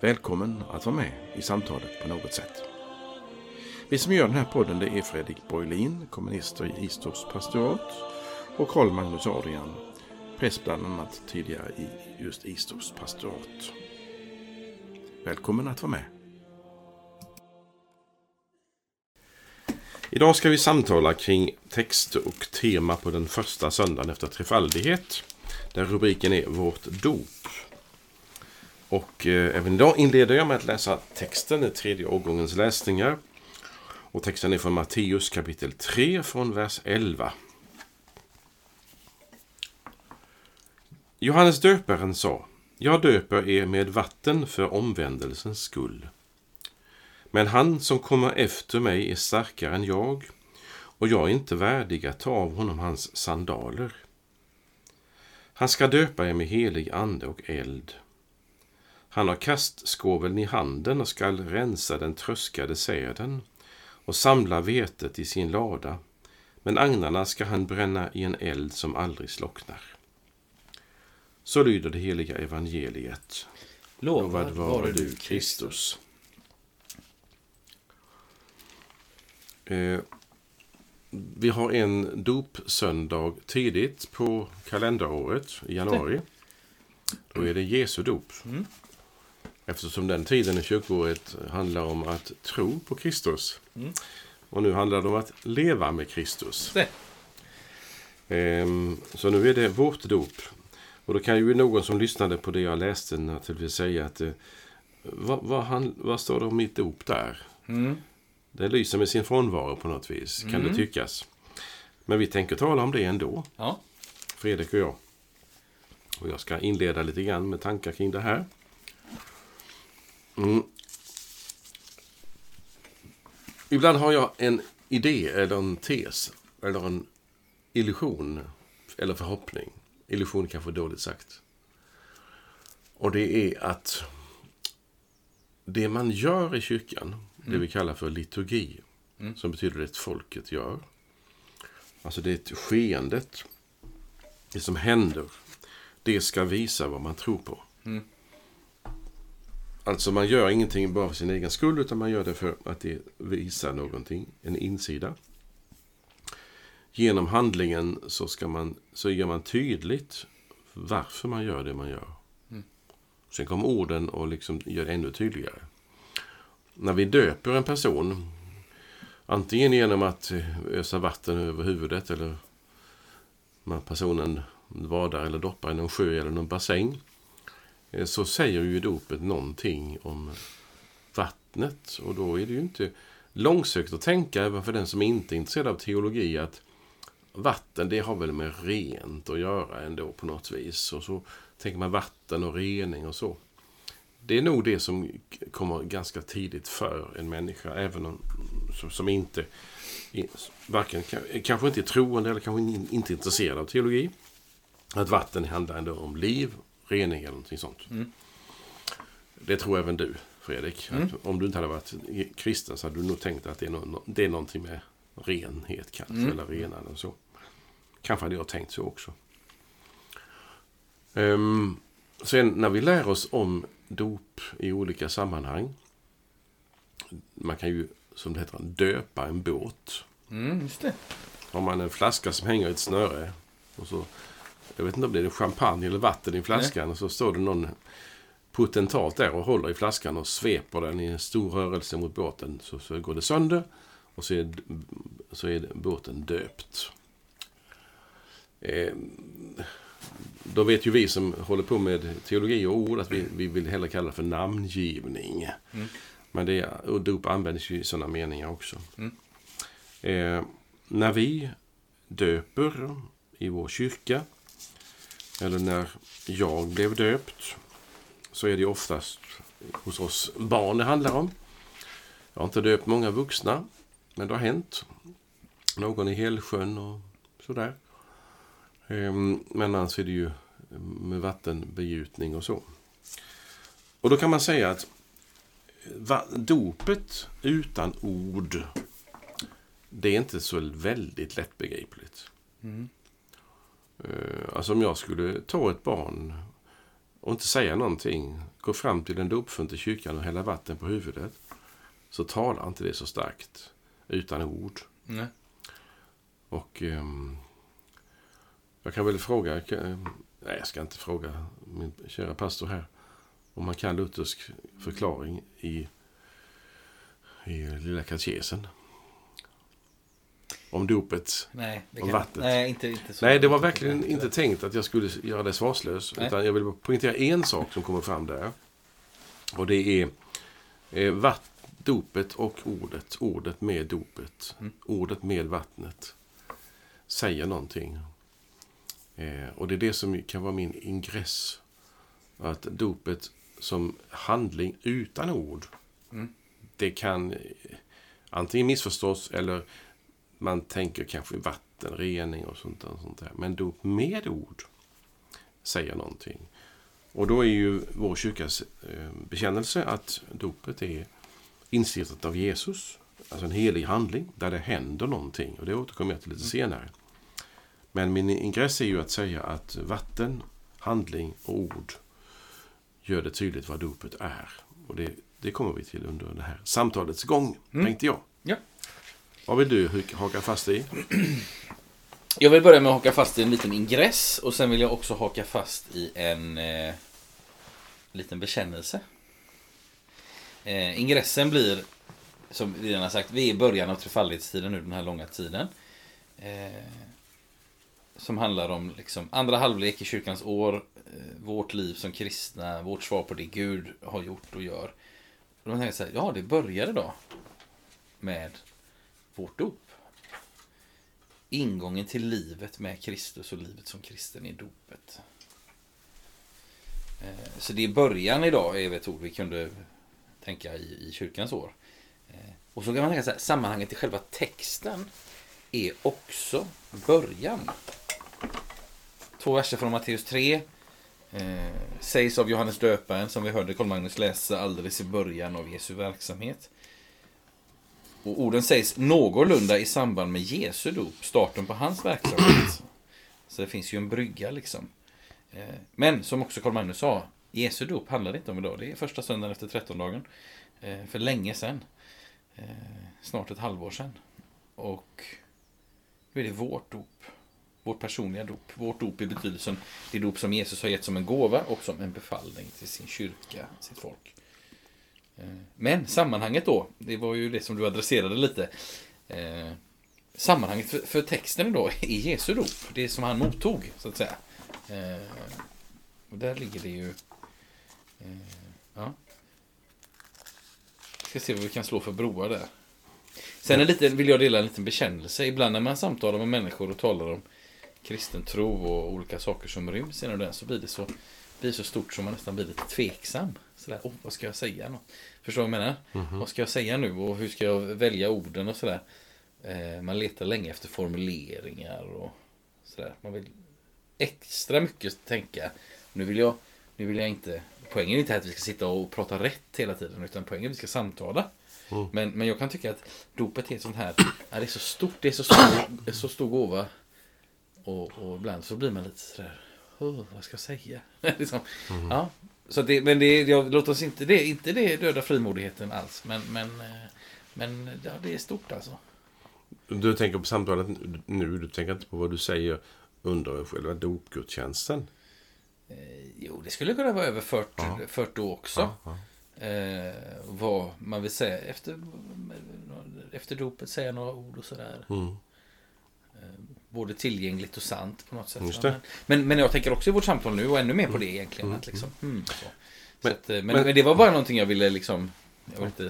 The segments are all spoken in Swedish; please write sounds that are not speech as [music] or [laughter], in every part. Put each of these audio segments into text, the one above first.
Välkommen att vara med i samtalet på något sätt. Vi som gör den här podden det är Fredrik Borglin, kommunister i Istorps pastorat och Karl Magnus Adrian, präst bland annat tidigare i just Istorps pastorat. Välkommen att vara med. Idag ska vi samtala kring text och tema på den första söndagen efter trefaldighet. Där rubriken är Vårt dop. Och eh, även idag inleder jag med att läsa texten i tredje årgångens läsningar. Och texten är från Matteus kapitel 3 från vers 11. Johannes döparen sa, jag döper er med vatten för omvändelsens skull. Men han som kommer efter mig är starkare än jag, och jag är inte värdig att ta av honom hans sandaler. Han ska döpa er med helig ande och eld. Han har kastskåveln i handen och skall rensa den tröskade säden och samla vetet i sin lada, men agnarna ska han bränna i en eld som aldrig slocknar. Så lyder det heliga evangeliet. Lovad vare du, Kristus. Eh, vi har en dopsöndag tidigt på kalenderåret i januari. Då är det Jesu dop. Mm. Eftersom den tiden i kyrkoåret handlar om att tro på Kristus. Mm. Och nu handlar det om att leva med Kristus. Ehm, så nu är det vårt dop. Och då kan ju någon som lyssnade på det jag läste naturligtvis säga att eh, vad, vad, han, vad står det om mitt dop där? Mm. Det lyser med sin frånvaro på något vis, kan Mm. det tyckas. Men vi tänker tala om det ändå, Ja. Fredrik och jag. Och jag ska inleda lite grann med tankar kring det här. Mm. Ibland har jag en idé eller en tes eller en illusion eller förhoppning. Illusion är kanske dåligt sagt. Och det är att det man gör i kyrkan, det vi kallar för liturgi, Mm. som betyder det folket gör. Alltså det är skeendet, det som händer, det ska visa vad man tror på. Mm. Alltså man gör ingenting bara för sin egen skull, utan man gör det för att det visar någonting, en insida. Genom handlingen så, ska man, så gör man tydligt varför man gör det man gör. Mm. Sen kommer orden och liksom gör det ännu tydligare. När vi döper en person, antingen genom att eh, ösa vatten över huvudet eller när personen vadar eller doppar i någon sjö eller någon bassäng, Eh, så säger ju dopet någonting om vattnet. Och då är det ju inte långsökt att tänka, även för den som inte är intresserad av teologi, att vatten, det har väl med rent att göra ändå på något vis. Och så tänker man vatten och rening och så. Det är nog det som kommer ganska tidigt för en människa, även om, som, inte varken, kanske inte är troende eller kanske inte är intresserad av teologi. Att vatten handlar ändå om liv, rening eller någonting sånt. Mm. Det tror även du, Fredrik. Mm. Att om du inte hade varit kristen så hade du nog tänkt att det är, no, det är någonting med renhet kanske, Mm. eller renande och så. Kanske hade jag tänkt så också. Ehm, sen när vi lär oss om dop i olika sammanhang. Man kan ju, som det heter, döpa en båt. Mm, just det. Har man en flaska som hänger i ett snöre. Och så, jag vet inte om det är champagne eller vatten i flaskan. Och så står det någon potentat där och håller i flaskan och sveper den i en stor rörelse mot båten. Så, så går det sönder och så är, så är båten döpt. Eh, då vet ju vi som håller på med teologi och ord att vi, vi vill hellre kalla det för namngivning. Mm. Men det, och dop används ju i sådana meningar också. Mm. Eh, när vi döper i vår kyrka, eller när jag blev döpt, så är det oftast hos oss barn det handlar om. Jag har inte döpt många vuxna, men det har hänt. Någon i Helsjön och sådär. Ehm, men annars är det ju med vattenbegjutning och så. Och då kan man säga att dopet utan ord, det är inte så väldigt lättbegripligt. Mm. Eh, alltså om jag skulle ta ett barn och inte säga någonting, gå fram till en dopfunt i kyrkan och hälla vatten på huvudet, så talar inte det så starkt utan ord. Nej. Och um, jag kan väl fråga, nej jag ska inte fråga min kära pastor här, om man kan luthersk förklaring i, i lilla katekesen. Om dopet. Nej, om vattnet. Nej, inte, inte så. Nej, det var verkligen inte tänkt att jag skulle göra det svarslös. Nej. Utan jag vill poängtera en sak som kommer fram där. Och det är eh, vatt, dopet och ordet. Ordet med dopet. Mm. Ordet med vattnet. Säger någonting. Eh, och det är det som kan vara min ingress. Att dopet som handling utan ord. Mm. Det kan eh, antingen missförstås eller man tänker kanske vattenrening och sånt där. Sånt där. Men dop med ord säger någonting. Och då är ju vår kyrkas eh, bekännelse att dopet är instiftat av Jesus. Alltså en helig handling där det händer någonting. Och det återkommer jag till lite mm. senare. Men min ingress är ju att säga att vatten, handling och ord gör det tydligt vad dopet är. Och det, det kommer vi till under det här samtalets gång, mm. tänkte jag. Ja. Vad vill du haka fast i? [clears throat] Jag vill börja med att haka fast i en liten ingress och sen vill jag också haka fast i en eh, liten bekännelse. Eh, ingressen blir, som vi redan har sagt, vi är i början av trefaldighetstiden nu, den här långa tiden. Eh, som handlar om liksom, andra halvlek i kyrkans år, eh, vårt liv som kristna, vårt svar på det Gud har gjort och gör. Och de tänker så här, ja det började då med vårt dop. Ingången till livet med Kristus och livet som kristen i dopet. Eh, så det är början idag, är ett ord vi kunde tänka i, i kyrkans år. Eh, och så kan man tänka så här, sammanhanget i själva texten är också början. Två verser från Matteus 3. Eh, sägs av Johannes döparen som vi hörde Karl Magnus läsa alldeles i början av Jesu verksamhet. Och orden sägs någorlunda i samband med Jesu dop, starten på hans verksamhet. Så det finns ju en brygga liksom. Eh, men som också Karl Magnus sa, Jesu dop handlar det inte om idag. Det är första söndagen efter trettondagen. Eh, för länge sedan. Eh, snart ett halvår sedan. Och nu är det vårt dop. Vårt personliga dop. Vårt dop i betydelsen det dop som Jesus har gett som en gåva och som en befallning till sin kyrka, sitt folk. Eh, men sammanhanget då, det var ju det som du adresserade lite. Eh, sammanhanget för, för texten då är Jesu dop, det som han mottog så att säga. Eh, och där ligger det ju... Ja. Ska se vad vi kan slå för broar där. Sen en liten, vill jag dela en liten bekännelse. Ibland när man samtalar med människor och talar om kristen tro och olika saker som ryms inom den så blir det så, blir så stort som man nästan blir lite tveksam. Sådär, oh, vad ska jag säga? Nå? Förstår du vad jag menar? Mm -hmm. Vad ska jag säga nu och hur ska jag välja orden och sådär. Eh, man letar länge efter formuleringar och sådär. Man vill extra mycket tänka. Nu vill jag, nu vill jag inte, poängen är inte att vi ska sitta och prata rätt hela tiden utan poängen är att vi ska samtala. Mm. Men, men jag kan tycka att dopet är sånt här, det är så stort, det är så stor, så stor gåva. Och, och ibland så blir man lite sådär, oh, vad ska jag säga? [laughs] liksom. mm. ja, så det, men det, jag, låt oss inte det, inte det döda frimodigheten alls. Men, men, eh, men ja, det är stort alltså. Du tänker på samtalet nu, du tänker inte på vad du säger under själva dopgudstjänsten? Eh, jo, det skulle kunna vara över 40, ja. 40 år också. Ja, ja. Eh, vad man vill säga efter, efter dopet, säga några ord och sådär. Mm. Eh, både tillgängligt och sant på något sätt. Men, men jag tänker också i vårt samtal nu och ännu mer på det egentligen. Mm. Att liksom, mm, så. Men, att, eh, men, men, men, det var bara någonting jag ville liksom... Jag inte,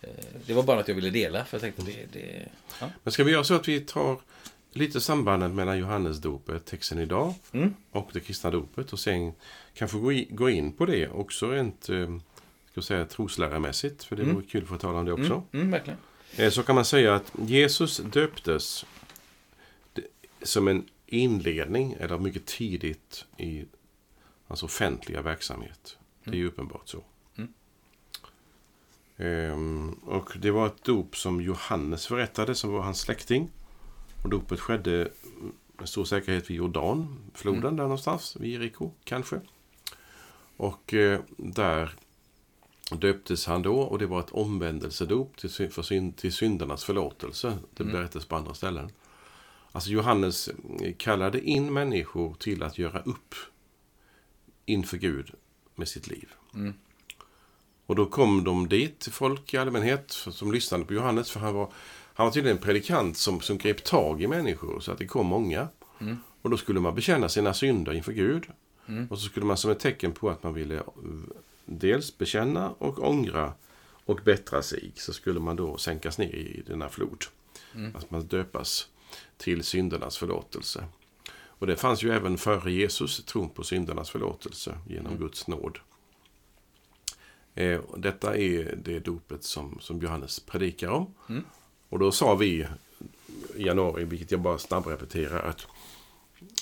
eh, det var bara att jag ville dela. För jag tänkte det, det ja. Men ska vi göra så att vi tar lite sambandet mellan Johannesdopet, texten idag, mm. och det kristna dopet. Och sen kanske gå, gå in på det också rent ska säga, trosläramässigt, för det vore kul att tala om det också. Mm, mm, verkligen. Eh, Så kan man säga att Jesus döptes det- som en inledning, eller mycket tidigt i hans offentliga verksamhet. Det är ju uppenbart så. Mm. Ehm, och det var ett dop som Johannes förrättade, som var hans släkting. Och dopet skedde med stor säkerhet vid Jordanfloden, där någonstans, vid Jeriko kanske. Och eh, där döptes han då och det var ett omvändelsedop till, sy- för syn, till syndernas förlåtelse. Det berättas på andra ställen. Alltså Johannes eh, kallade in människor till att göra upp inför Gud med sitt liv. Mm. Och då kom de dit, folk i allmänhet, som lyssnade på Johannes. För han var, han var tydligen en predikant som, som grep tag i människor, så att det kom många. Och då skulle man bekänna sina synder inför Gud. Och så skulle man som ett tecken på att man ville eh, dels bekänna och ångra och bättra sig, så skulle man då sänkas ner i denna flod. Att man döpas till syndernas förlåtelse. Och det fanns ju även före Jesus tron på syndernas förlåtelse genom Guds nåd. Eh, detta är det dopet som, som Johannes predikar om. Och då sa vi i januari, vilket jag bara snabbrepeterar, att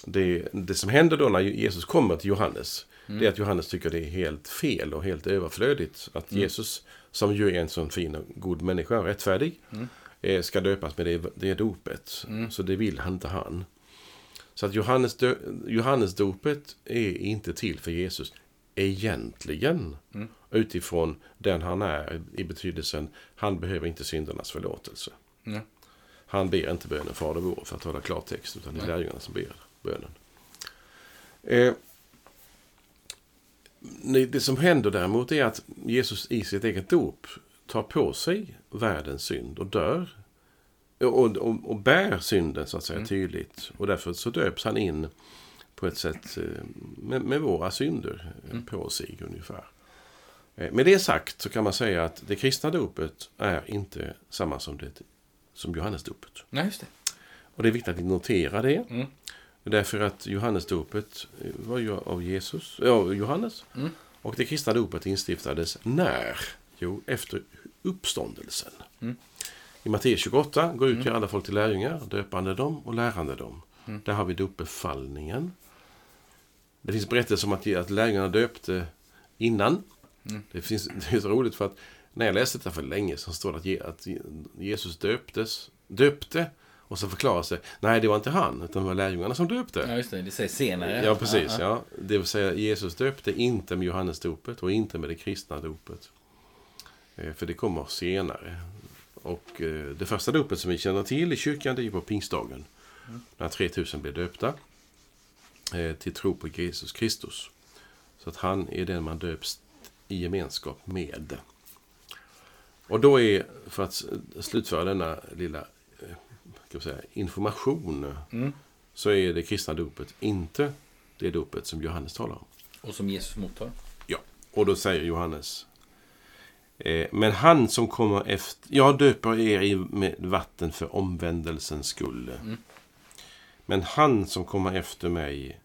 det, det som händer då när Jesus kommer till Johannes, det är att Johannes tycker det är helt fel och helt överflödigt att Jesus, som ju är en sån fin och god människa, rättfärdig, eh, ska döpas med det, det dopet. Så det vill han inte han. Så att Johannes, dö, Johannesdopet är inte till för Jesus egentligen. Utifrån den han är i betydelsen, han behöver inte syndernas förlåtelse. Ja. Han ber inte bönen Fader vår för att tala klartext, utan det är lärjungarna som ber bönen. Eh, det som händer däremot är att Jesus i sitt eget dop tar på sig världens synd och dör. Och, och, och bär synden så att säga tydligt. Och därför så döps han in på ett sätt eh, med, med våra synder eh, på sig ungefär. Eh, Med det sagt så kan man säga att det kristna dopet är inte samma som, det, som Johannesdopet. Nej, just det. Och det är viktigt att vi noterar det. Mm. Därför att Johannesdopet var ju av Jesus, ja, Johannes. Mm. Och det kristna dopet instiftades när? Jo, efter uppståndelsen. Mm. I Matteus 28, gå ut till alla folk till lärjungar, döpande dem och lärande dem. Mm. Där har vi dopbefallningen. Det finns berättelser om att, att lärjungarna döpte innan. Mm. Det, finns, [laughs] det är så roligt för att när jag läste detta för länge så står det att Jesus döptes, döpte och så förklaras det, nej det var inte han, utan det var lärjungarna som döpte. Ja, just det. Det sägs senare. Ja, precis. Ja, Ja. Det vill säga, Jesus döpte inte med Johannesdopet och inte med det kristna dopet. Eh, För det kommer senare. Och eh, det första dopet som vi känner till i kyrkan, det är på pingstdagen. När 3000 blev döpta eh, till tro på Jesus Kristus. Så att han är den man döps i gemenskap med. Och då är, för att slutföra denna lilla vi säga, information Mm. så är det kristna dopet inte det dopet som Johannes talar om. Och som Jesus mottar. Ja, och då säger Johannes eh, Men han som kommer efter Jag döper er i med vatten för omvändelsens skull. Mm. Men han som kommer efter mig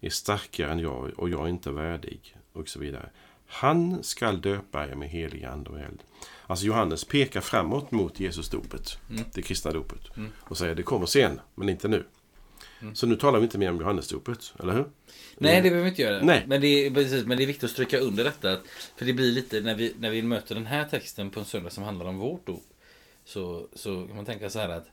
är starkare än jag och jag är inte värdig. Och så vidare. Han skall döpa er med helig ande och eld. Alltså Johannes pekar framåt mot Jesusdopet, Mm. det kristna dopet. Mm. Och säger det kommer sen, men inte nu. Så nu talar vi inte mer om Johannesdopet, eller hur? Nej, det behöver vi inte göra. Nej. Men, det är, precis, men det är viktigt att stryka under detta. att- För det blir lite, när vi, när vi möter den här texten på en söndag som handlar om vårt dop. Så, så kan man tänka så här att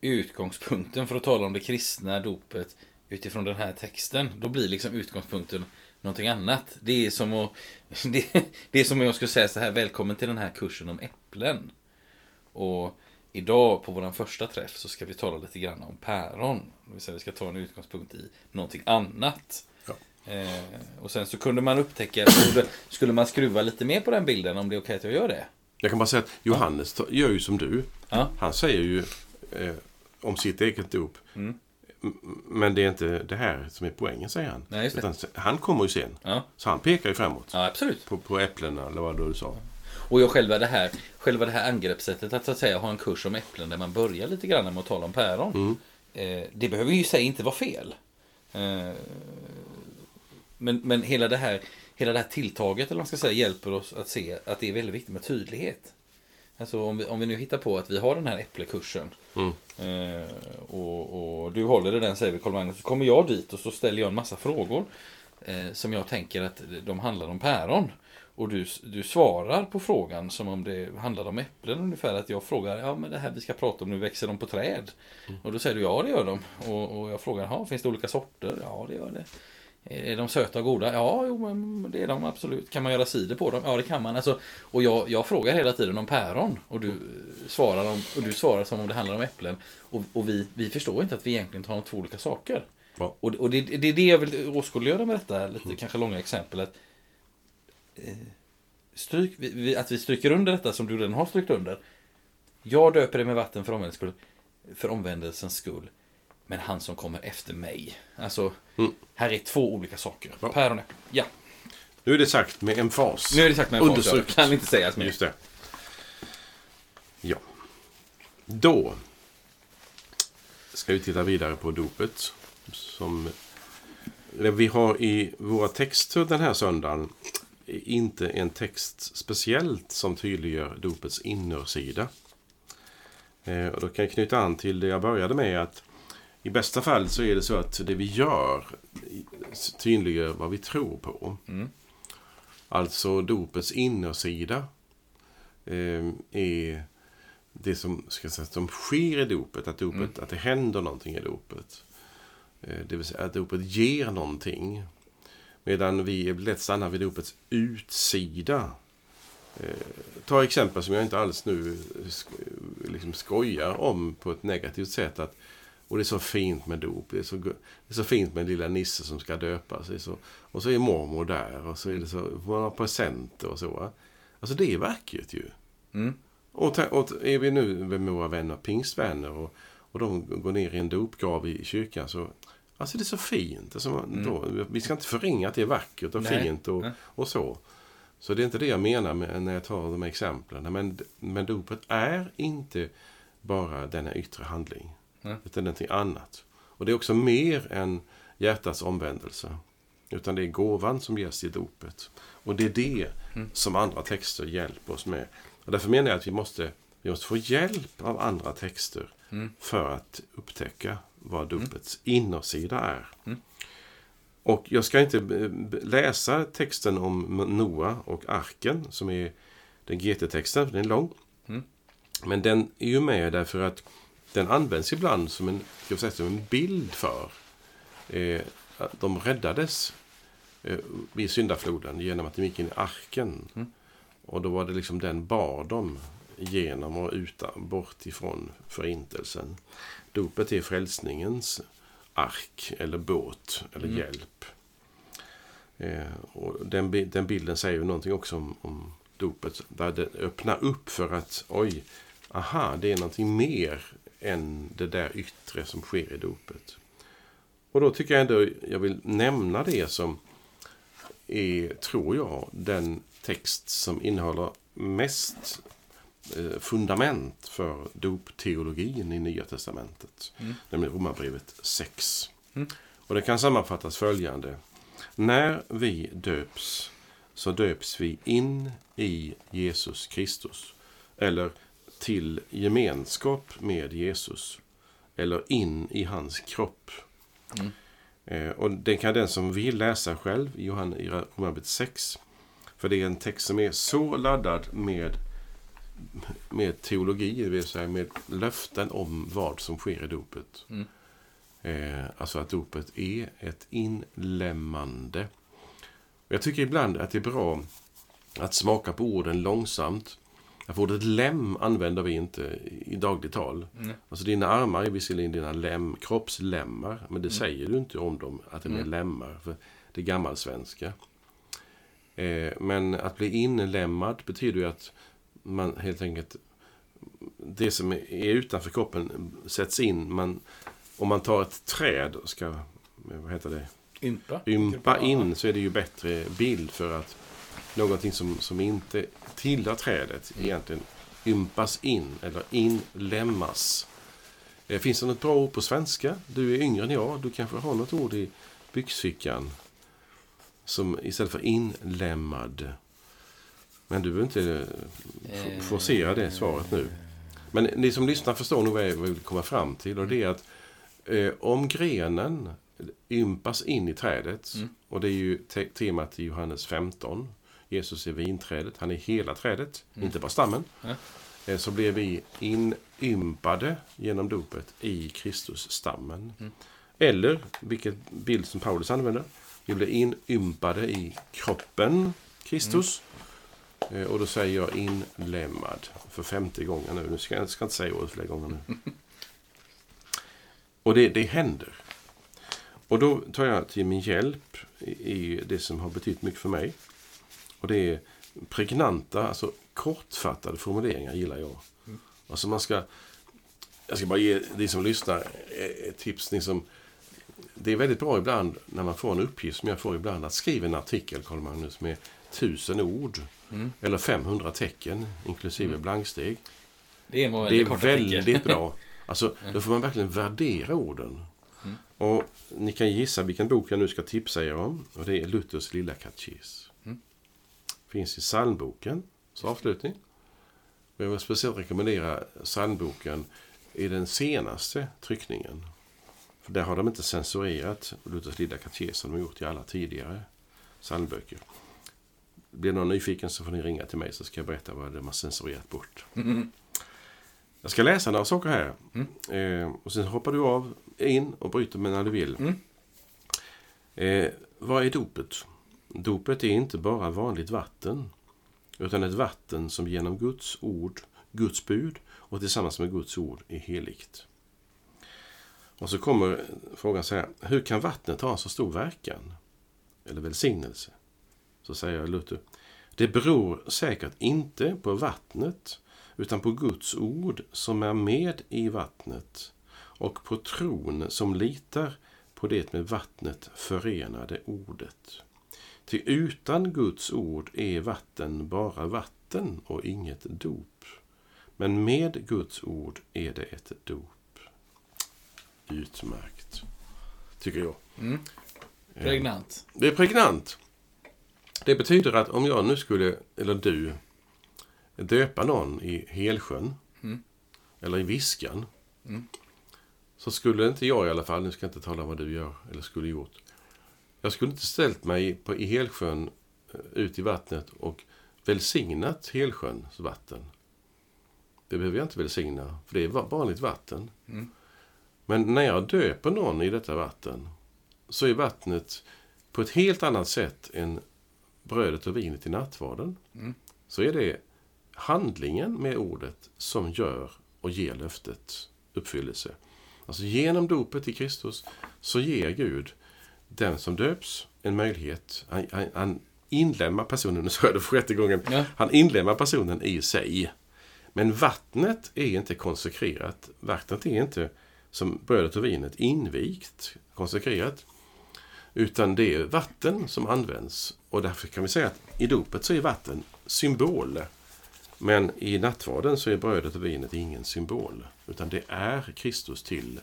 utgångspunkten för att tala om det kristna dopet utifrån den här texten, då blir liksom utgångspunkten någonting annat. Det är som att, [laughs] det, det är som om jag skulle säga så här, välkommen till den här kursen om äpplen. Och idag på vår första träff så ska vi tala lite grann om päron. Det vill säga vi ska ta en utgångspunkt i någonting annat. Ja. Eh, och sen så kunde man upptäcka, skulle, man skruva lite mer på den bilden om det är okej att jag gör det? Jag kan bara säga att Johannes ta- gör ju som du. Ja. Han säger ju eh, om sitt eget dop. Mm. Men det är inte det här som är poängen, säger han. Nej, han kommer ju sen. Ja, Så han pekar ju framåt. ja absolut. På, på äpplena, eller vad du sa. Och jag själva det här, själva det här angreppssättet att så att säga ha en kurs om äpplen där man börjar lite grann med att tala om päron. Mm. Eh, det behöver ju i sig inte vara fel. Eh, men, men hela det här, hela det här tilltaget, eller man ska säga, hjälper oss att se att det är väldigt viktigt med tydlighet. Alltså om vi, om vi nu hittar på att vi har den här äpplekursen. Mm. Eh, och, och du håller i den, säger vi, Carl-Magnus. Så kommer jag dit och så ställer jag en massa frågor. Eh, som jag tänker att de handlar om päron. Och du, du svarar på frågan som om det handlade om äpplen ungefär. Att jag frågar, ja men det här vi ska prata om nu, växer de på träd? Och då säger du, ja det gör de. Och, och jag frågar, ja finns det olika sorter? Ja det gör det. Är de söta och goda? Ja, jo, det är de absolut. Kan man göra cider på dem? Ja, det kan man. Alltså, och jag, jag frågar hela tiden om päron och du svarar, om, och du svarar som om det handlar om äpplen. Och, och vi, vi förstår inte att vi egentligen talar om två olika saker. Ja. Och, och det, det är det jag vill åskådliggöra med detta lite kanske långa exemplet. Eh, Stryk, vi, vi, att vi stryker under detta som du redan har strykt under. Jag döper det med vatten för omvändelsens skull. För omvändelsens skull. Men han som kommer efter mig. Alltså, Mm. här är två olika saker. Ja. Päron. Ja, Nu är det sagt med emfas. nu är det sagt med en fas. Understruket. Kan inte sägas mer. Just det. Ja. Då ska vi titta vidare på dopet. Som vi har i våra texter den här söndagen inte en text speciellt som tydliggör dopets innersida. Eh, Och då kan jag knyta an till det jag började med att i bästa fall så är det så att det vi gör tydliggör vad vi tror på. Mm. Alltså dopets innersida eh, är det som, ska säga, som sker i dopet. Att, dopet, att det händer någonting i dopet. Eh, det vill säga att dopet ger någonting. Medan vi lätt stannar vid dopets utsida. Eh, ta exempel som jag inte alls nu liksom skojar om på ett negativt sätt. Att, och det är så fint med dop. Det är så, det är så fint med lilla Nisse som ska döpas. Så, och så är mormor där och så är det så, man har presenter och så. Alltså det är vackert ju. Mm. Och, och är vi nu med våra vänner, pingstvänner, och, och de går ner i en dopgrav i kyrkan så Alltså det är så fint. Alltså, man- då, vi ska inte förringa att det är vackert och Nej. fint och, och så. Så det är inte det jag menar med, när jag tar de här exemplen. Men, men dopet är inte bara denna yttre handling. Nej. Utan någonting annat. Och det är också mer än hjärtats omvändelse. Utan det är gåvan som ges i dopet. Och det är det som andra texter hjälper oss med. Och därför menar jag att vi måste, vi måste få hjälp av andra texter för att upptäcka vad dopets innersida är. Och jag ska inte eh, läsa texten om Noa och arken som är den GT-texten, för den är lång. Men den är ju med därför att den används ibland som en, jag säga, som en bild för eh, att de räddades eh, vid syndafloden genom att de gick in i arken. Och då var det liksom den bar dem genom och utan, bort ifrån förintelsen. Dopet är frälsningens ark eller båt eller hjälp. Eh, och den, den bilden säger ju någonting också om, om dopet. Där det öppnar upp för att oj, aha, det är någonting mer än det där yttre som sker i dopet. Och då tycker jag ändå jag vill nämna det som är, tror jag, den text som innehåller mest fundament för dopteologin i Nya Testamentet. Nämligen Romarbrevet 6. Och det kan sammanfattas följande. När vi döps så döps vi in i Jesus Kristus. Eller till gemenskap med Jesus. Eller in i hans kropp. Eh, och det kan den som vill läsa själv Johan- i Romarbrevet 6. För det är en text som är så laddad med, med teologi, det vill säga med löften om vad som sker i dopet. Eh, alltså att dopet är ett inlämmande. Jag tycker ibland att det är bra att smaka på orden långsamt. För ordet lem använder vi inte i dagligt tal. Alltså dina armar är visserligen dina lem, kroppslemmar, men det säger du inte om dem att de är lemmar. För det är gammalsvenska. Eh, men att bli inlemmad betyder ju att man helt enkelt det som är utanför kroppen sätts in. Man, om man tar ett träd och ska, vad heter det, Ympa. ympa in så är det ju bättre bild för att någonting som, som inte tillhör trädet egentligen ympas in eller inlämmas. Eh, Finns det något bra ord på svenska? Du är yngre än jag. Du kanske har något ord i byxfickan som istället för inlämmad. Men du behöver inte eh, forcera det svaret nu. Men ni som lyssnar förstår nog vad jag vill komma fram till. Och det är att eh, om grenen ympas in i trädet. Mm. Och det är ju te temat i Johannes 15. Jesus är vinträdet. Han är hela trädet, inte bara stammen. Ja. Eh, så blir vi inympade genom dopet i Kristus-stammen. Eller, vilket bild som Paulus använder, vi blir inympade i kroppen Kristus. Eh, och då säger jag inlemmad för femte gången nu. Nu ska jag, jag ska inte säga ordet fler gånger nu. Och det, det händer. Och då tar jag till min hjälp i det som har betytt mycket för mig. Och det är pregnanta, alltså kortfattade formuleringar gillar jag. Alltså man ska... Jag ska bara ge de som lyssnar ett tips. Ni som, det är väldigt bra ibland när man får en uppgift som jag får ibland att skriva en artikel, Carl Magnus, med tusen ord. Eller 500 tecken, inklusive blanksteg. Det är, Det är väldigt bra. [laughs] Alltså, då får man verkligen värdera orden. Och ni kan gissa vilken bok jag nu ska tipsa er om. Och det är Luthers lilla katekes. Finns i psalmboken, som avslutning. Och jag vill speciellt rekommendera psalmboken i den senaste tryckningen. För där har de inte censurerat Luthers lilla katekes som de gjort i alla tidigare psalmböcker. Blir någon nyfiken så får ni ringa till mig så ska jag berätta vad de har censurerat bort. Jag ska läsa några saker här. Eh, och sen hoppar du av in och bryter med när du vill. Eh, vad är dopet? Dopet är inte bara vanligt vatten. Utan ett vatten som genom Guds ord, Guds bud och tillsammans med Guds ord är heligt. Och så kommer frågan så här. Hur kan vattnet ha en så stor verkan? Eller välsignelse? Så säger Luther. Det beror säkert inte på vattnet utan på Guds ord som är med i vattnet och på tron som litar på det med vattnet förenade ordet. Ty utan Guds ord är vatten bara vatten och inget dop. Men med Guds ord är det ett dop. Utmärkt, tycker jag. Pregnant. Det är pregnant. Det betyder att om jag nu skulle, eller du, döpa någon i Helsjön eller i Viskan så skulle inte jag i alla fall, nu ska jag inte tala om vad du gör eller skulle gjort. Jag skulle inte ställt mig på, i Helsjön eh, ut i vattnet och välsignat Helsjöns vatten. Det behöver jag inte välsigna, för det är va- vanligt vatten. Men när jag döper någon i detta vatten så är vattnet på ett helt annat sätt än brödet och vinet i nattvarden. Så är det handlingen med ordet som gör och ger löftet uppfyllelse. Alltså genom dopet i Kristus så ger Gud den som döps en möjlighet. Han, han, han inlämnar personen, nu sa jag det för sjätte gången, Ja. han inlämnar personen i sig. Men vattnet är inte konsekrerat. Vattnet är inte som brödet och vinet invigt, konsekrerat. Utan det är vatten som används. Och därför kan vi säga att i dopet så är vatten symbol. Men i nattvarden så är brödet och vinet ingen symbol. Utan det är Kristus till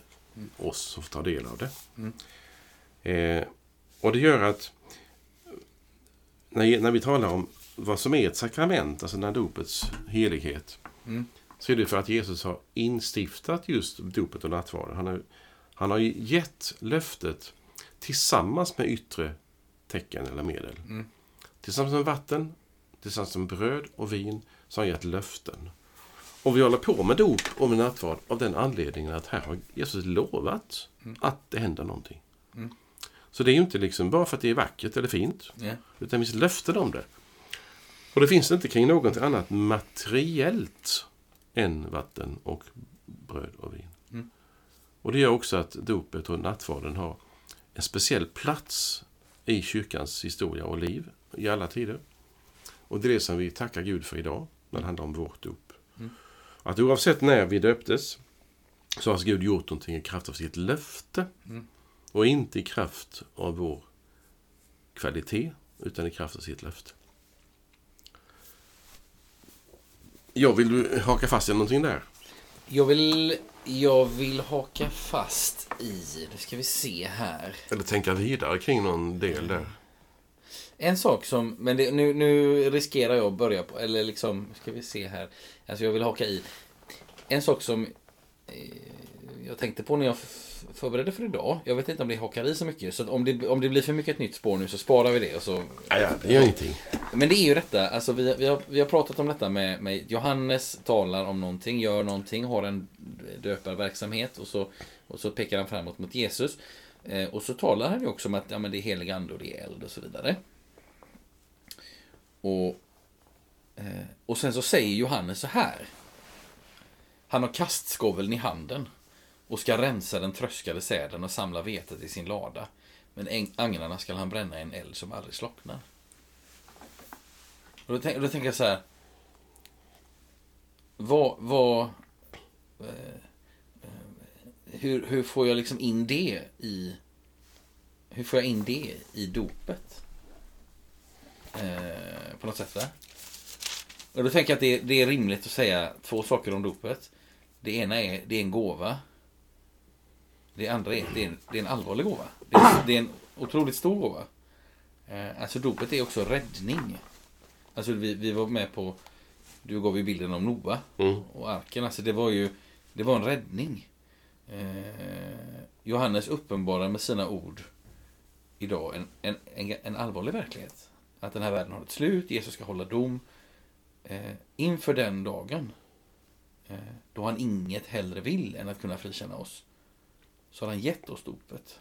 oss som får ta del av det. Eh, och det gör att när, när vi talar om vad som är ett sakrament, alltså när dopets helighet, så är det för att Jesus har instiftat just dopet och nattvarden. Han har, han har gett löftet tillsammans med yttre tecken eller medel. Tillsammans med vatten, tillsammans med bröd och vin, så har han gett löften. Och vi håller på med dop och med nattvard av den anledningen att här har Jesus lovat att det händer någonting. Så det är ju inte liksom bara för att det är vackert eller fint, Ja. utan det finns löften om det. Och det finns inte kring någonting annat materiellt än vatten och bröd och vin. Och det gör också att dopet och nattvarden har en speciell plats i kyrkans historia och liv i alla tider. Och det är det som vi tackar Gud för idag när det handlar om vårt dop. Att oavsett när vi döptes så har Gud gjort någonting i kraft av sitt löfte och inte i kraft av vår kvalitet utan i kraft av sitt löfte. Ja, vill du haka fast i någonting där? Jag vill, jag vill haka fast i, nu ska vi se här. Eller tänka vidare kring någon del där? En sak som, men det, nu, nu riskerar jag att börja på, eller liksom, ska vi se här. Alltså jag vill haka i. En sak som eh, jag tänkte på när jag f- förberedde för idag. Jag vet inte om det hakar i så mycket. Så om det, om det blir för mycket ett nytt spår nu så sparar vi det. Och så, Ja, ja, det gör ingenting. men det är ju detta, alltså vi, vi, har, vi har pratat om detta med, med Johannes talar om någonting, gör någonting, har en döparverksamhet och så, och så pekar han framåt mot Jesus. Eh, och så talar han ju också om att ja, men det är helig ande och det är eld och så vidare. Och, eh, och sen så säger Johannes så här. Han har kastskoveln i handen och ska rensa den tröskade säden och samla vetet i sin lada. Men agnarna ska han bränna i en eld som aldrig slocknar. Och då, tänk, då tänker jag så här. Vad, vad, eh, eh, hur, hur får jag liksom in det i, hur får jag in det i dopet? Eh, på något sätt va? Och då tänker jag att det, det är rimligt att säga två saker om dopet. Det ena är, det är en gåva. Det andra är, det är en, det är en allvarlig gåva. Det är, det är en otroligt stor gåva. Eh, alltså dopet är också räddning. Alltså vi, vi var med på, du gav ju bilden om Noa Mm. och arken. Alltså det var ju, det var en räddning. Eh, Johannes uppenbarar med sina ord idag en, en, en, en allvarlig verklighet. Att den här världen har ett slut, Jesus ska hålla dom. Eh, inför den dagen, eh, då han inget hellre vill än att kunna frikänna oss, så har han gett oss dopet.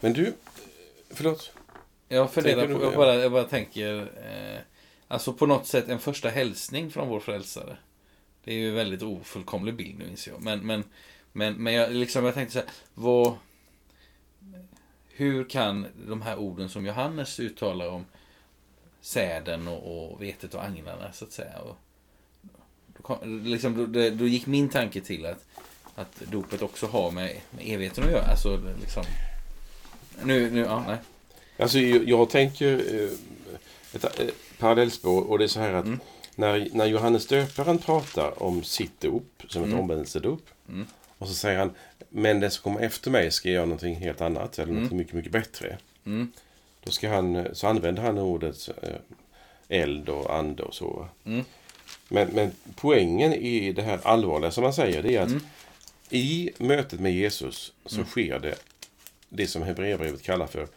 Men du, förlåt. Jag funderar på, jag bara, jag bara tänker, eh, alltså på något sätt en första hälsning från vår frälsare. Det är ju en väldigt ofullkomlig bild nu inser jag. Men, men, men, men jag, liksom, jag tänkte så här, vad, hur kan de här orden som Johannes uttalar om säden och, och vetet och agnarna så att säga. Och, liksom, då, då gick min tanke till att, att dopet också har med, med evigheten att göra. Alltså liksom, nu, nu, ja, nej. Alltså, jag, jag tänker eh, ett eh, parallellspår och det är så här att Mm. när, när Johannes döparen pratar om sitt dop som ett Mm. omvändelsedop Mm. och så säger han men den som kommer efter mig ska göra någonting helt annat eller Mm. något mycket, mycket bättre. Mm. Då ska han, så använder han ordet eh, eld och ande och så. Mm. Men, men poängen i det här allvarliga som man säger det är att Mm. i mötet med Jesus så Mm. sker det det som Hebreerbrevet kallar för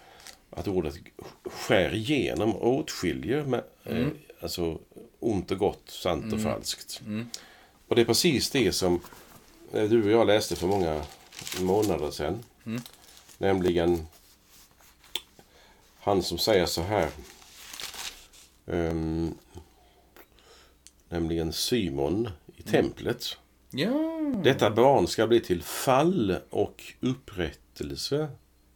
att ordet skär igenom och åtskiljer med, eh, Mm. alltså ont och gott, sant och Mm. falskt. Mm. Och det är precis det som eh, du och jag läste för många månader sedan. Mm. Nämligen han som säger så här. ehm, nämligen Simon i Mm. templet. Ja. Detta barn ska bli till fall och upprättelse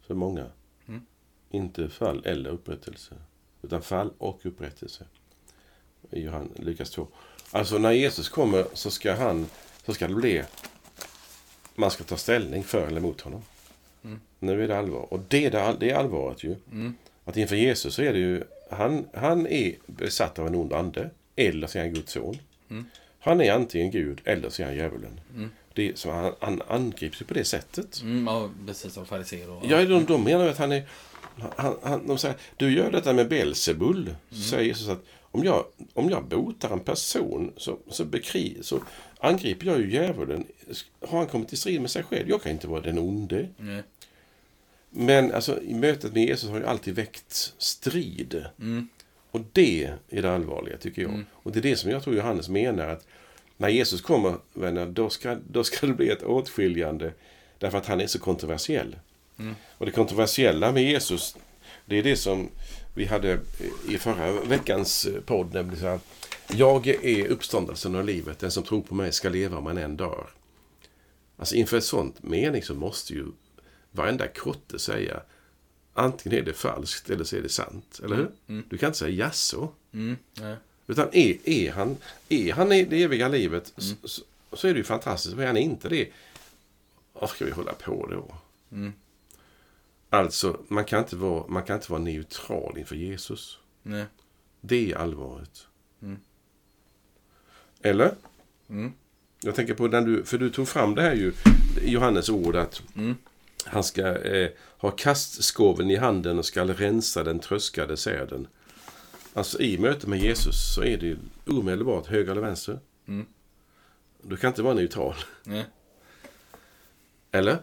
för många. Mm. Inte fall eller upprättelse. Utan fall och upprättelse. I Johan, Lukas 2. Alltså när Jesus kommer så ska han så ska det bli man ska ta ställning för eller emot honom. Mm. Nu är det allvar. Och det är, det, det är allvaret ju. Mm. Att inför Jesus så är det ju han, han är besatt av en ond ande. Eller så är han Guds son. Mm. Han är antingen Gud eller så är han djävulen. Mm. Det så han, han angrips ju på det sättet. Mm, ja, precis som fariséer och... Ja, de, de menar att han är... Han, han, de säger, du gör detta med Belzebul. Så säger Jesus att om jag, om jag botar en person så, så, bekri, så angriper jag ju djävulen. Har han kommit i strid med sig själv? Jag kan inte vara den onde. Nej. Men alltså, i mötet med Jesus har ju alltid väckt strid. Mm. Och det är det allvarliga tycker jag. Mm. Och det är det som jag tror Johannes menar att när Jesus kommer, vänner, då ska, då ska det bli ett åtskiljande. Därför att han är så kontroversiell. Mm. Och det kontroversiella med Jesus, det är det som vi hade i förra veckans podd. Nämligen så här, jag är uppståndelsen och livet. Den som tror på mig ska leva om han än dör. Alltså inför ett sånt mening så måste ju varenda kotte säga antingen är det falskt eller så är det sant. Eller hur? Mm. Du kan inte säga jaså. Mm. Nej. Utan är, är, han, är han i det eviga livet Mm. så, så, är det ju fantastiskt. Men är han inte det, vad ska vi hålla på då? Mm. Alltså, man kan, inte vara, man kan inte vara neutral inför Jesus. Nej. Det är allvaret. Mm. Eller? Mm. Jag tänker på när du, för du tog fram det här ju, Johannes ord att Mm. Han ska eh, ha kastskåven i handen och ska rensa den tröskade säden. Alltså i mötet med Jesus så är det ju omedelbart höger eller vänster. Mm. Du kan inte vara neutral. Nej. Eller?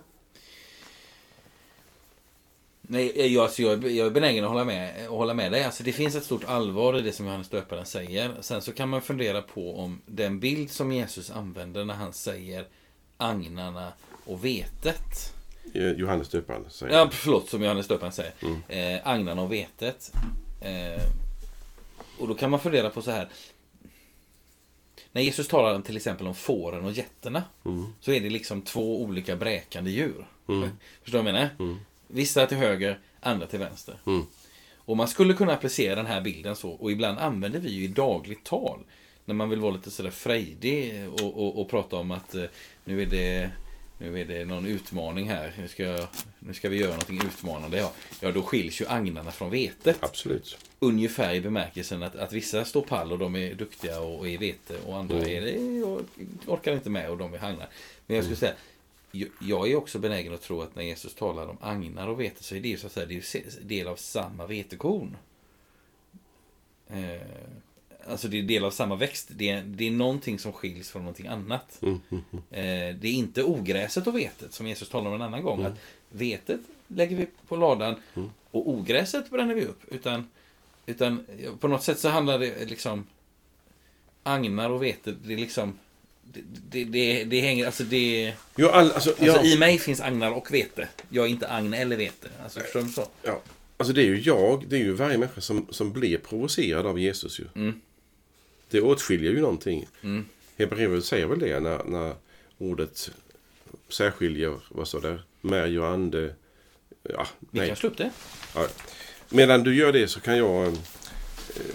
Nej, jag, alltså jag, jag är benägen att hålla med, att hålla med dig. Alltså det finns ett stort allvar i det som Johannes döparen säger. Sen så kan man fundera på om den bild som Jesus använder när han säger agnarna och vetet. Eh, Johannes döparen säger. Ja, förlåt, som Johannes döparen säger. Mm. Eh, agnarna och vetet. Eh, och då kan man fundera på så här. När Jesus talar till exempel om fåren och getterna. Mm. Så är det liksom två olika bräkande djur. Mm. Förstår du vad jag menar? Mm. Vissa till höger, andra till vänster. Mm. Och man skulle kunna applicera den här bilden så. Och ibland använder vi ju i dagligt tal. När man vill vara lite sådär frejdig och, och, och prata om att eh, nu är det nu är det någon utmaning här. Nu ska, nu ska vi göra någonting utmanande. Ja, ja, då skiljs ju agnarna från vetet. Absolut. Ungefär i bemärkelsen att, att vissa står pall och de är duktiga och, och är vete och andra Mm. är och orkar inte med och de är hanglar. Men jag skulle säga, jag- jag är också benägen att tro att när Jesus talar om agnar och vete så är det ju så att säga det är del av samma vetekorn. Eh, alltså det är del av samma växt. Det är, det är någonting som skiljs från någonting annat. Mm. Mm. mm. Eh, det är inte ogräset och vetet som Jesus talar om en annan gång. Mm. Att vetet lägger vi på ladan Mm. och ogräset bränner vi upp. Utan, utan på något sätt så handlar det liksom agnar och vete, det är liksom det, det, det, det hänger, alltså det... Jo, all, alltså, Alltså ja, i mig finns agnar och vete. Jag är inte agn eller vete. Alltså förstår du så? ja, alltså det är ju jag, det är ju varje människa som, som blir provocerad av Jesus ju. Mm. Det åtskiljer ju någonting. Mm. Hebreerbrevet säger väl det när, när ordet särskiljer, vad så där, märg och ande. Ja, Vi nej. kan slå upp det. Ja. Medan du gör det så kan jag eh,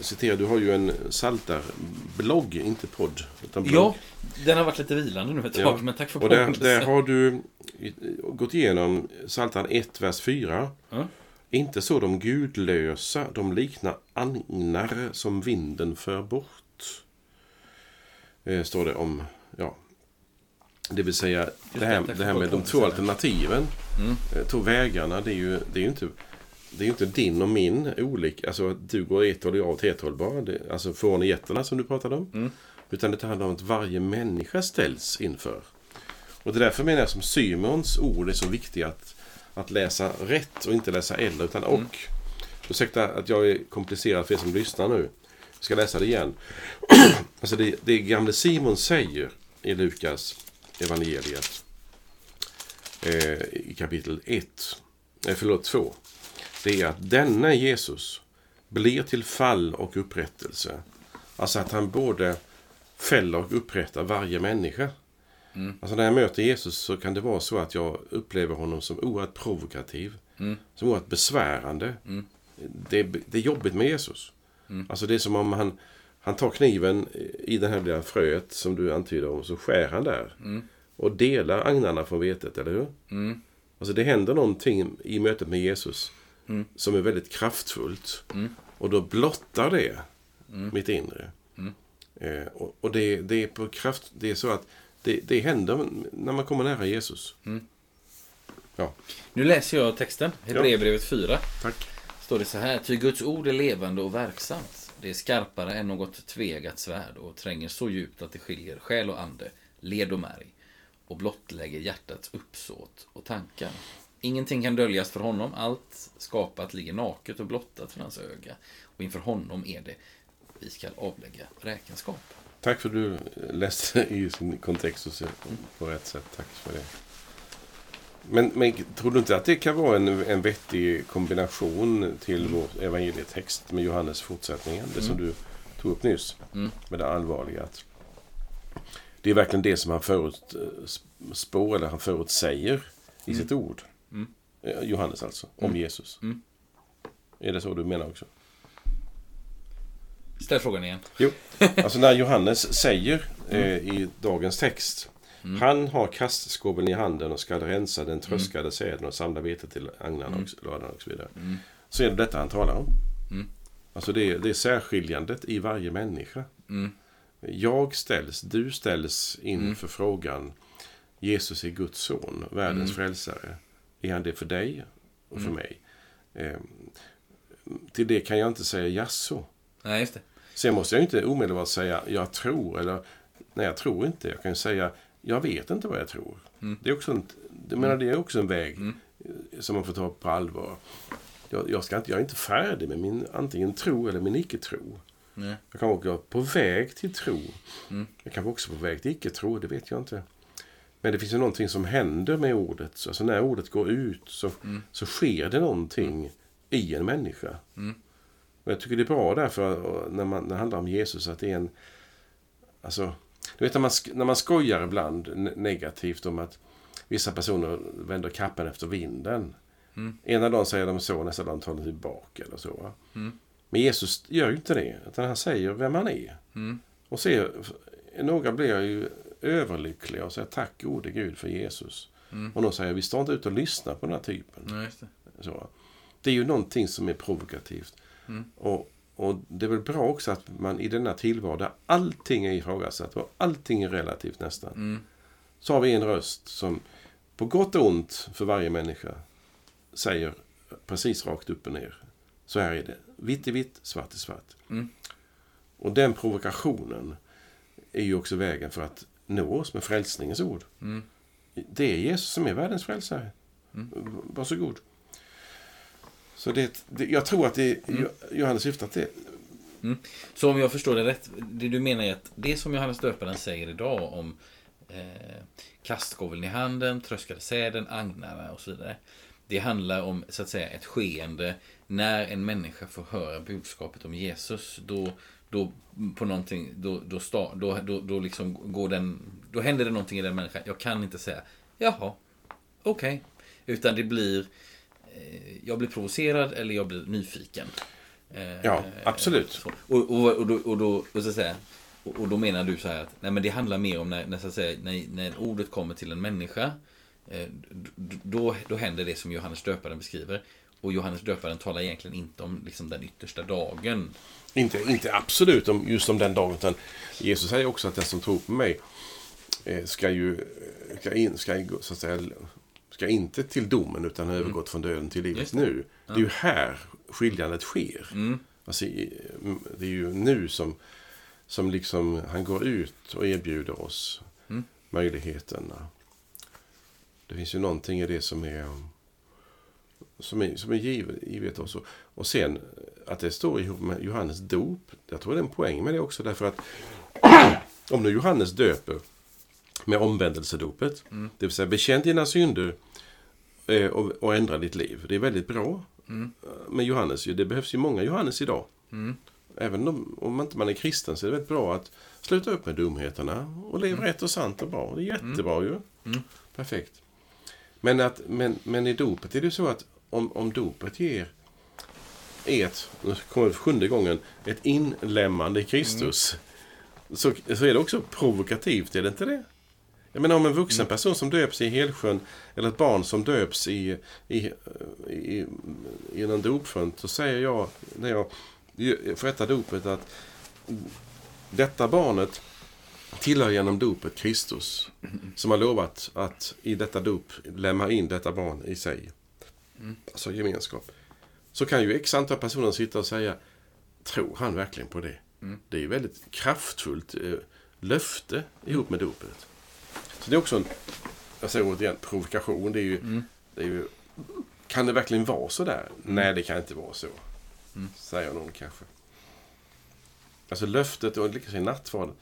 citera, du har ju en saltarblogg, inte podd. Utan blogg. Ja, den har varit lite vilande nu ett tag, Ja. men tack för Och där, där har du gått igenom Psaltaren 1, vers 4. Ja. Inte så de gudlösa, de liknar agnar som vinden för bort. Eh, står det om, ja. Det vill säga, det här, det, här med de två alternativen. Mm. Eh, två vägarna, det är ju, det är ju inte det är ju inte din och min olika, alltså att du går ett håll och jag åt ett håll bara. Det, alltså från getterna som du pratade om. Mm. Utan det handlar om att varje människa ställs inför. Och det är därför menar jag som Simons ord är så viktiga att, att läsa rätt och inte läsa eller utan och. Mm. Ursäkta att jag är komplicerad för er som lyssnar nu. Jag ska läsa det igen. [clears throat] alltså det, det gamle Simon säger i Lukas evangeliet eh, i kapitel 1, eh, förlåt 2. Det är att denna Jesus blir till fall och upprättelse. Alltså att han både fäller och upprättar varje människa. Mm. Alltså när jag möter Jesus så kan det vara så att jag upplever honom som oerhört provokativ. Mm. Som oerhört besvärande. Mm. Det, det är jobbigt med Jesus. Mm. Alltså det är som om han, han tar kniven i det här lilla fröet som du antyder om. Så skär han där. Mm. Och delar agnarna från vetet, eller hur? Mm. Alltså det händer någonting i mötet med Jesus Mm. som är väldigt kraftfullt. Mm. Och då blottar det Mm. mitt inre. Mm. Eh, och och det, det är på kraft, det är så att det, det händer när man kommer nära Jesus. Ja, Nu läser jag texten, Hebreerbrevet 4. tack. Står det så här. Ty Guds ord är levande och verksamt. Det är skarpare än något tvegat svärd och tränger så djupt att det skiljer själ och ande, led och märg och blottlägger hjärtats uppsåt och tankar. Ingenting kan döljas för honom. Allt skapat ligger naket och blottat för hans öga. Och inför honom är det vi ska avlägga räkenskap. Tack för att du läste i sin kontext och på rätt sätt. Tack för det. Men, men tror du inte att det kan vara en, en vettig kombination till vår evangelietext med Johannes fortsättningen? Det som du tog upp nyss. Mm. Med det allvarliga. Att det är verkligen det som han förutspår, eller han förutsäger i sitt ord. Mm. Eh, Johannes alltså, om Mm. Jesus. Mm. Är det så du menar också? Ställ frågan igen. [laughs] Alltså när Johannes säger eh, i dagens text. Mm. Han har kastskåven i handen och ska rensa den tröskade säden och samla vete till agnarna Mm. och ladarna och så vidare. Mm. Så är det detta han talar om. Mm. Alltså det är, det är särskiljandet i varje människa. Mm. Jag ställs, du ställs inför Mm. frågan Jesus är Guds son, världens Mm. frälsare. är han det för dig och för Mm. mig? Eh, till det kan jag inte säga jaså. Nej, just det. Sen måste jag inte omedelbart säga jag tror eller nej jag tror inte. Jag kan ju säga jag vet inte vad jag tror. Mm. Det, är också en, det, menar, det är också en väg Mm. som man får ta på allvar. Jag, jag, ska inte, jag är inte färdig med min antingen tro eller min icke-tro. Nej. Jag kan vara på väg till tro. Mm. Jag kan vara också på väg till icke-tro, det vet jag inte. Men det finns ju någonting som händer med ordet. Så Alltså när ordet går ut så, Mm. så sker det någonting i en människa. Mm. Och jag tycker det är bra därför när, man, när det handlar om Jesus att det är en... Alltså, du vet när man, när man skojar ibland ne- negativt om att vissa personer vänder kappan efter vinden. Mm. Ena dagen säger de så, nästa dag tar de tillbaka eller så. Mm. Men Jesus gör ju inte det, utan han säger vem han är. Mm. Och ser, några blir ju överlyckliga och säger tack gode Gud för Jesus. Mm. Och de säger vi står inte ut och lyssnar på den här typen. Just det. Så. Det är ju någonting som är provokativt. Mm. Och, och det är väl bra också att man i denna tillvaro där allting är ifrågasatt och allting är relativt nästan. Mm. Så har vi en röst som på gott och ont för varje människa säger precis rakt upp och ner. Så här är det. Vitt är vitt, svart är svart. Mm. Och den provokationen är ju också vägen för att nå oss med frälsningens ord. Mm. Det är Jesus som är världens frälsare. Mm. Varsågod. Så det, det, jag tror att det Mm. Johannes syftar till. Så om jag förstår det rätt, det du menar är att det som Johannes döparen säger idag om eh, kastskoveln i handen, tröskade säden, agnarna och så vidare. Det handlar om så att säga ett skeende när en människa får höra budskapet om Jesus. Då, då på någonting, då, då, sta, då, då, då liksom går den, då händer det någonting i den människan. Jag kan inte säga, jaha, okej. Utan det blir, jag blir provocerad eller jag blir nyfiken. Eh, Ja, absolut. så. Och, och, och, då, och, då, och, så säga, och, då menar du så här att nej, men det handlar mer om när, när, så att säga, när, när ordet kommer till en människa. Eh, då, då händer det som Johannes döparen beskriver. Och Johannes döparen talar egentligen inte om liksom, den yttersta dagen. Inte, inte absolut om, just om den dagen. Utan Jesus säger också att den som tror på mig eh, ska ju ska in, ska, så att säga, ska inte till domen utan har övergått från döden till livet nu. Det är ju här skiljandet sker. Mm. Alltså, i- det är ju nu som, som liksom han går ut och erbjuder oss Mm. möjligheterna. Det finns ju någonting i det som är som är, som är givet, givet oss. Och, och sen att det står ihop med Johannes dop. Jag tror det är en poäng med det också därför att [clears throat] om nu Johannes döper med omvändelsedopet, Mm. det vill säga bekänn dina synder eh, och, och ändra ditt liv. Det är väldigt bra Mm. med Johannes. Det behövs ju många Johannes idag. Mm. Även om, om inte man är kristen så är det väldigt bra att sluta upp med dumheterna och leva rätt och sant och bra. Det är jättebra ju. Mm. Perfekt. Men, att, men, men i dopet är det så att om, om dopet ger ett, nu kommer det för sjunde gången, ett inlämmande i Kristus. Så, så är det också provokativt, är det inte det? Jag menar om en vuxen person som döps i Helsjön eller ett barn som döps i, i, i, i någon dopsjön så säger jag när jag förrättar dopet att detta barnet tillhör genom dopet Kristus som har lovat att i detta dop lämna in detta barn i sig. Alltså gemenskap. Så kan ju x antal personer sitta och säga Tror han verkligen på det? Det är ju väldigt kraftfullt eh, löfte ihop med dopet. Så det är också en, jag säger återigen, provokation. Det är ju, det är ju, kan det verkligen vara så där? Nej, det kan inte vara så. Säger någon kanske. Alltså löftet och likaså i nattvarden.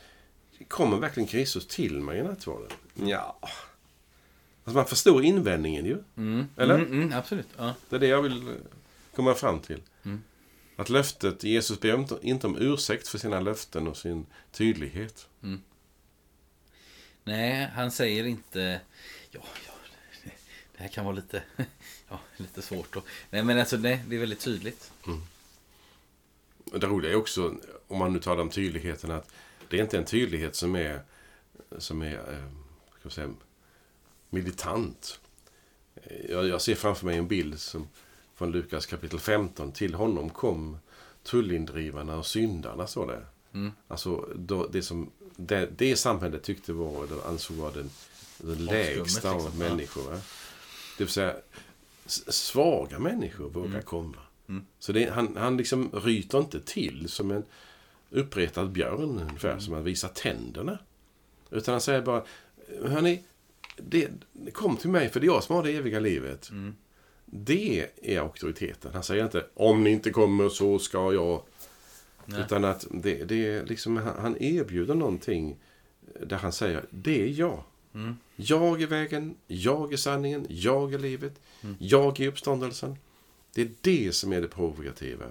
Kommer verkligen Kristus till mig i nattvarden? Ja. Alltså man förstår invändningen ju. Mm. Eller? Mm, mm, absolut. Ja. Det är det jag vill eh, komma fram till. Mm. Att löftet, Jesus ber inte- inte om ursäkt för sina löften och sin tydlighet. Nej, han säger inte... Ja, ja, [laughs] det här kan vara lite, [laughs] ja, lite svårt. Och, nej, men alltså, nej, det är väldigt tydligt. Och Det roliga är också, om man nu talar om tydligheten, att det är inte en tydlighet som är, som är eh, ska jag säga, militant. Eh, Jag, jag ser framför mig en bild som, från Lukas kapitel 15. Till honom kom tullindrivarna och syndarna, står det. Mm. Alltså då, det som det, det samhället tyckte var, eller ansåg var den, den lägsta av liksom, ja. människor. Va? Det vill säga, svaga människor vågar komma. Så det, han, han liksom ryter inte till som en uppretad björn, ungefär som att visa tänderna. Utan han säger bara, hörni, det, kom till mig för det är jag som har det eviga livet. Det är auktoriteten. Han säger inte, om ni inte kommer så ska jag. Nej. Utan att det, det är liksom, han erbjuder någonting där han säger, det är jag. Mm. Jag är vägen, jag är sanningen, jag är livet, jag är uppståndelsen. Det är det som är det provokativa.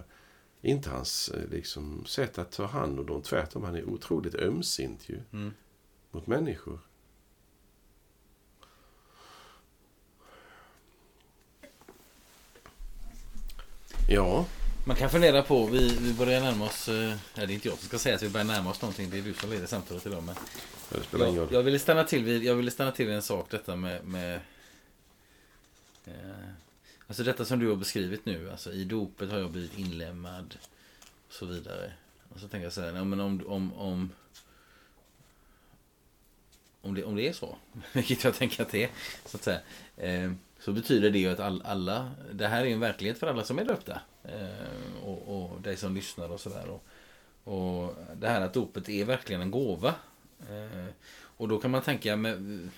Inte hans eh, liksom, sätt att ta hand om dem. Tvärtom, han är otroligt ömsint ju. Mm. Mot människor. Ja, Man kan fundera på, vi, vi börjar närma oss, eh, det är inte jag som ska säga att vi börjar närma oss någonting, det är du som leder samtalet idag. Men det spelar ingen jag, roll. jag, ville stanna till vid, jag ville stanna till vid en sak, detta med, med eh, Alltså detta som du har beskrivit nu, alltså i dopet har jag blivit inlemmad och så vidare. Och så tänker jag så här, ja, men om, om, om om det, om det är så, [laughs] vilket jag tänker att det är, så att säga, eh, så betyder det ju att all, alla, det här är en verklighet för alla som är döpta. Eh, och, och dig som lyssnar och sådär. Och, och det här att dopet är verkligen en gåva. Eh, och då kan man tänka med,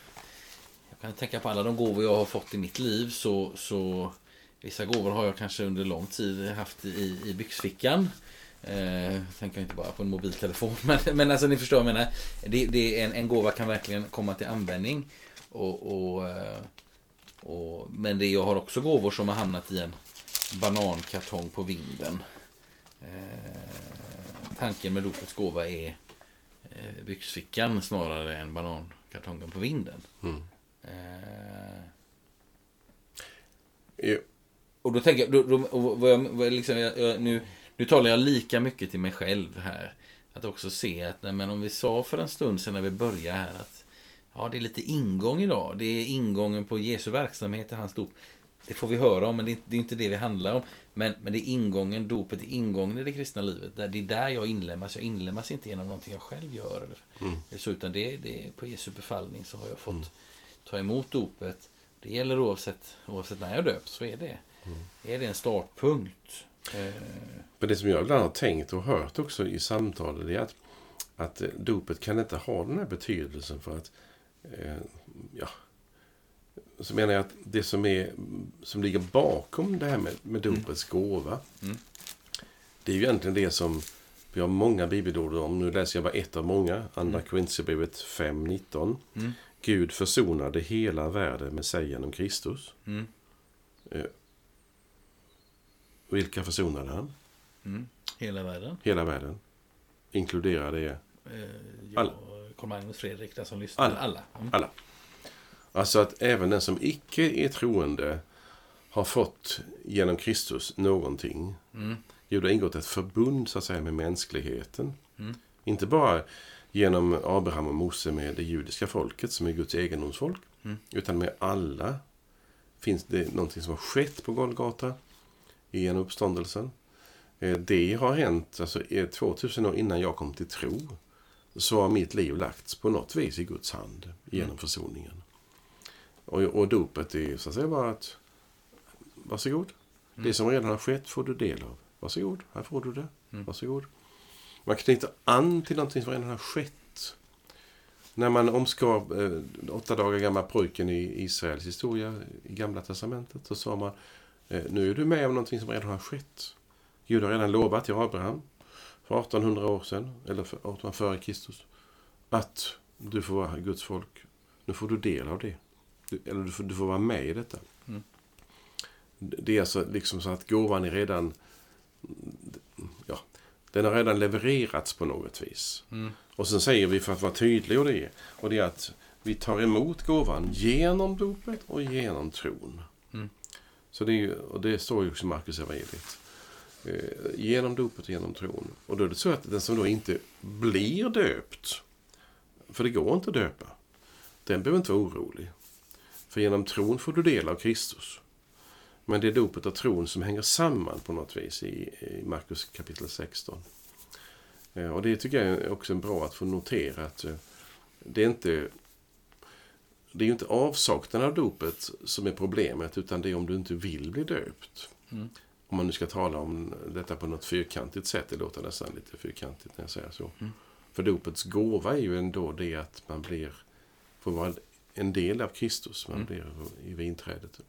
jag kan tänka på alla de gåvor jag har fått i mitt liv så, så vissa gåvor har jag kanske under lång tid haft i, i byxfickan. Eh, jag tänker inte bara på en mobiltelefon. [laughs] Men, men alltså ni förstår vad jag menar. Det, det är en, en gåva kan verkligen komma till användning. Och, och, eh, och, men det, jag har också gåvor som har hamnat i en banankartong på vinden. Eh, tanken med dopets gåva är eh, byxfickan snarare än banankartongen på vinden. Mm. Eh, och då tänker jag, då, då, och vad jag, vad jag liksom, jag, jag, nu, nu talar jag lika mycket till mig själv här. Att också se att, nej, men om vi sa för en stund sedan när vi började här att ja, det är lite ingång idag. Det är ingången på Jesu verksamhet i hans dop. Det får vi höra om, men det är, inte det vi handlar om. Men, men det är ingången, dopet är ingången i det kristna livet. Det är där jag inlemmas. Jag inlemmas inte genom någonting jag själv gör. Eller, eller så, utan det, det är på Jesu befallning så har jag fått ta emot dopet. Det gäller oavsett, oavsett när jag döps, så är det. Är det en startpunkt? Eh, Men det som jag ibland har tänkt och hört också i samtal det är att, att dopet kan inte ha den här betydelsen för att eh, ja, så menar jag att det som, är, som ligger bakom det här med, med dopets gåva Mm. det är ju egentligen det som vi har många bibelord om. Nu läser jag bara ett av många. Andra Korinthierbrevet 5.19. Mm. Gud försonade hela världen med sig genom Kristus. Mm. Eh, vilka försonade han? Mm. Hela världen. Hela världen. Inkluderar det Eh, Alla. Carl-Magnus Fredrik, där som lyssnar. Alla. Alla. Mm. alla. Alltså att även den som icke är troende har fått genom Kristus någonting. Mm. Gud har ingått ett förbund så att säga med mänskligheten. Mm. Inte bara genom Abraham och Mose med det judiska folket som är Guds egendomsfolk. Mm. Utan med alla. Finns det någonting som har skett på Golgata genom uppståndelsen. Eh, Det har hänt alltså, eh, 2000 år innan jag kom till tro. Så har mitt liv lagts på något vis i Guds hand genom försoningen. Och, och dopet är så att säga bara att varsågod. Det som redan har skett får du del av. Varsågod, här får du det. Varsågod. Man knyter an till någonting som redan har skett. När man omskar eh, åtta dagar gamla pojken i Israels historia i Gamla Testamentet så sa man eh, nu är du med om någonting som redan har skett. Gud har redan lovat till Abraham för 1800 år sedan, eller för 1800 före Kristus, att du får vara Guds folk. Nu får du del av det. Du, eller du får, du får vara med i detta. Mm. Det är alltså liksom så att gåvan är redan ja, den har redan levererats på något vis. Mm. Och sen säger vi för att vara tydliga och det är, och det är att vi tar emot gåvan genom dopet och genom tron. Mm. Så det, är, och det står ju också i Markus evangeliet. Eh, genom dopet och genom tron. Och då är det så att den som då inte blir döpt, för det går inte att döpa, den behöver inte vara orolig. För genom tron får du del av Kristus. Men det är dopet och tron som hänger samman på något vis i, i Markus kapitel 16. Eh, och det tycker jag är också bra att få notera att eh, det är inte det är ju inte avsaknaden av dopet som är problemet, utan det är om du inte vill bli döpt. Mm. Om man nu ska tala om detta på något fyrkantigt sätt, det låter nästan lite fyrkantigt när jag säger så. Mm. För dopets gåva är ju ändå det att man blir, får vara en del av Kristus, man Mm. blir i vinträdet.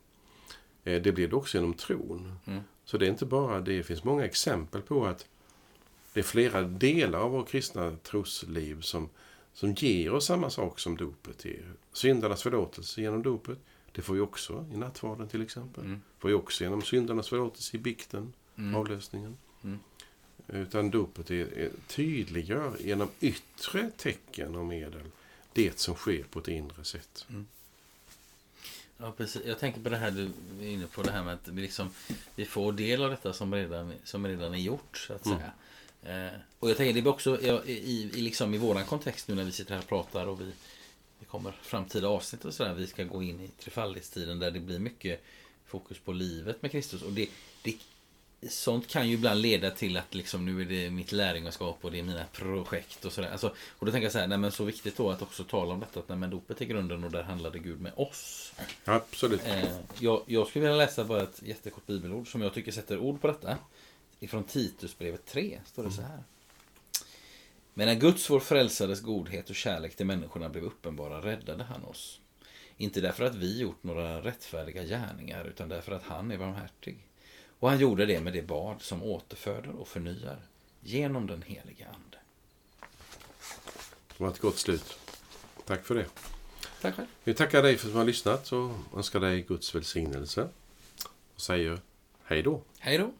Eh, Det blir det också genom tron. Mm. Så det är inte bara, det finns många exempel på att det är flera delar av vår kristna trosliv som, som ger oss samma sak som dopet ger. Syndarnas förlåtelse genom dopet. Det får vi också i nattvarden till exempel. Mm. får vi också genom syndarnas förlåtelse i bikten, Mm. avlösningen. Mm. Utan dopet är, är tydliggör genom yttre tecken och medel det som sker på ett inre sätt. Ja, precis. Jag tänker på det här du är inne på, det här med att vi, liksom, vi får del av detta som redan, som redan är gjort, så att Mm. säga. Eh, och jag tänker, det blir också ja, i, i, liksom, i våran kontext nu när vi sitter här och pratar och vi, det kommer framtida avsnitt och sådär, vi ska gå in i trefaldighetstiden där det blir mycket fokus på livet med Kristus. Och det, det, sånt kan ju ibland leda till att liksom, nu är det mitt lärjungaskap och det är mina projekt och sådär. Alltså, och då tänker jag så här, nej men så viktigt då att också tala om detta, att nej, men dopet är grunden och där handlade Gud med oss. Absolut. Eh, jag, jag skulle vilja läsa bara ett jättekort bibelord som jag tycker sätter ord på detta. Ifrån Titusbrevet 3 står det så här. När Guds vår frälsares godhet och kärlek till människorna blev uppenbara räddade han oss. Inte därför att vi gjort några rättfärdiga gärningar utan därför att han är barmhärtig. Och han gjorde det med det bad som återföder och förnyar genom den heliga Ande. Det var ett gott slut. Tack för det. Tack själv. Vi tackar dig för att du har lyssnat och önskar dig Guds välsignelse. Och säger hej då. Hej då.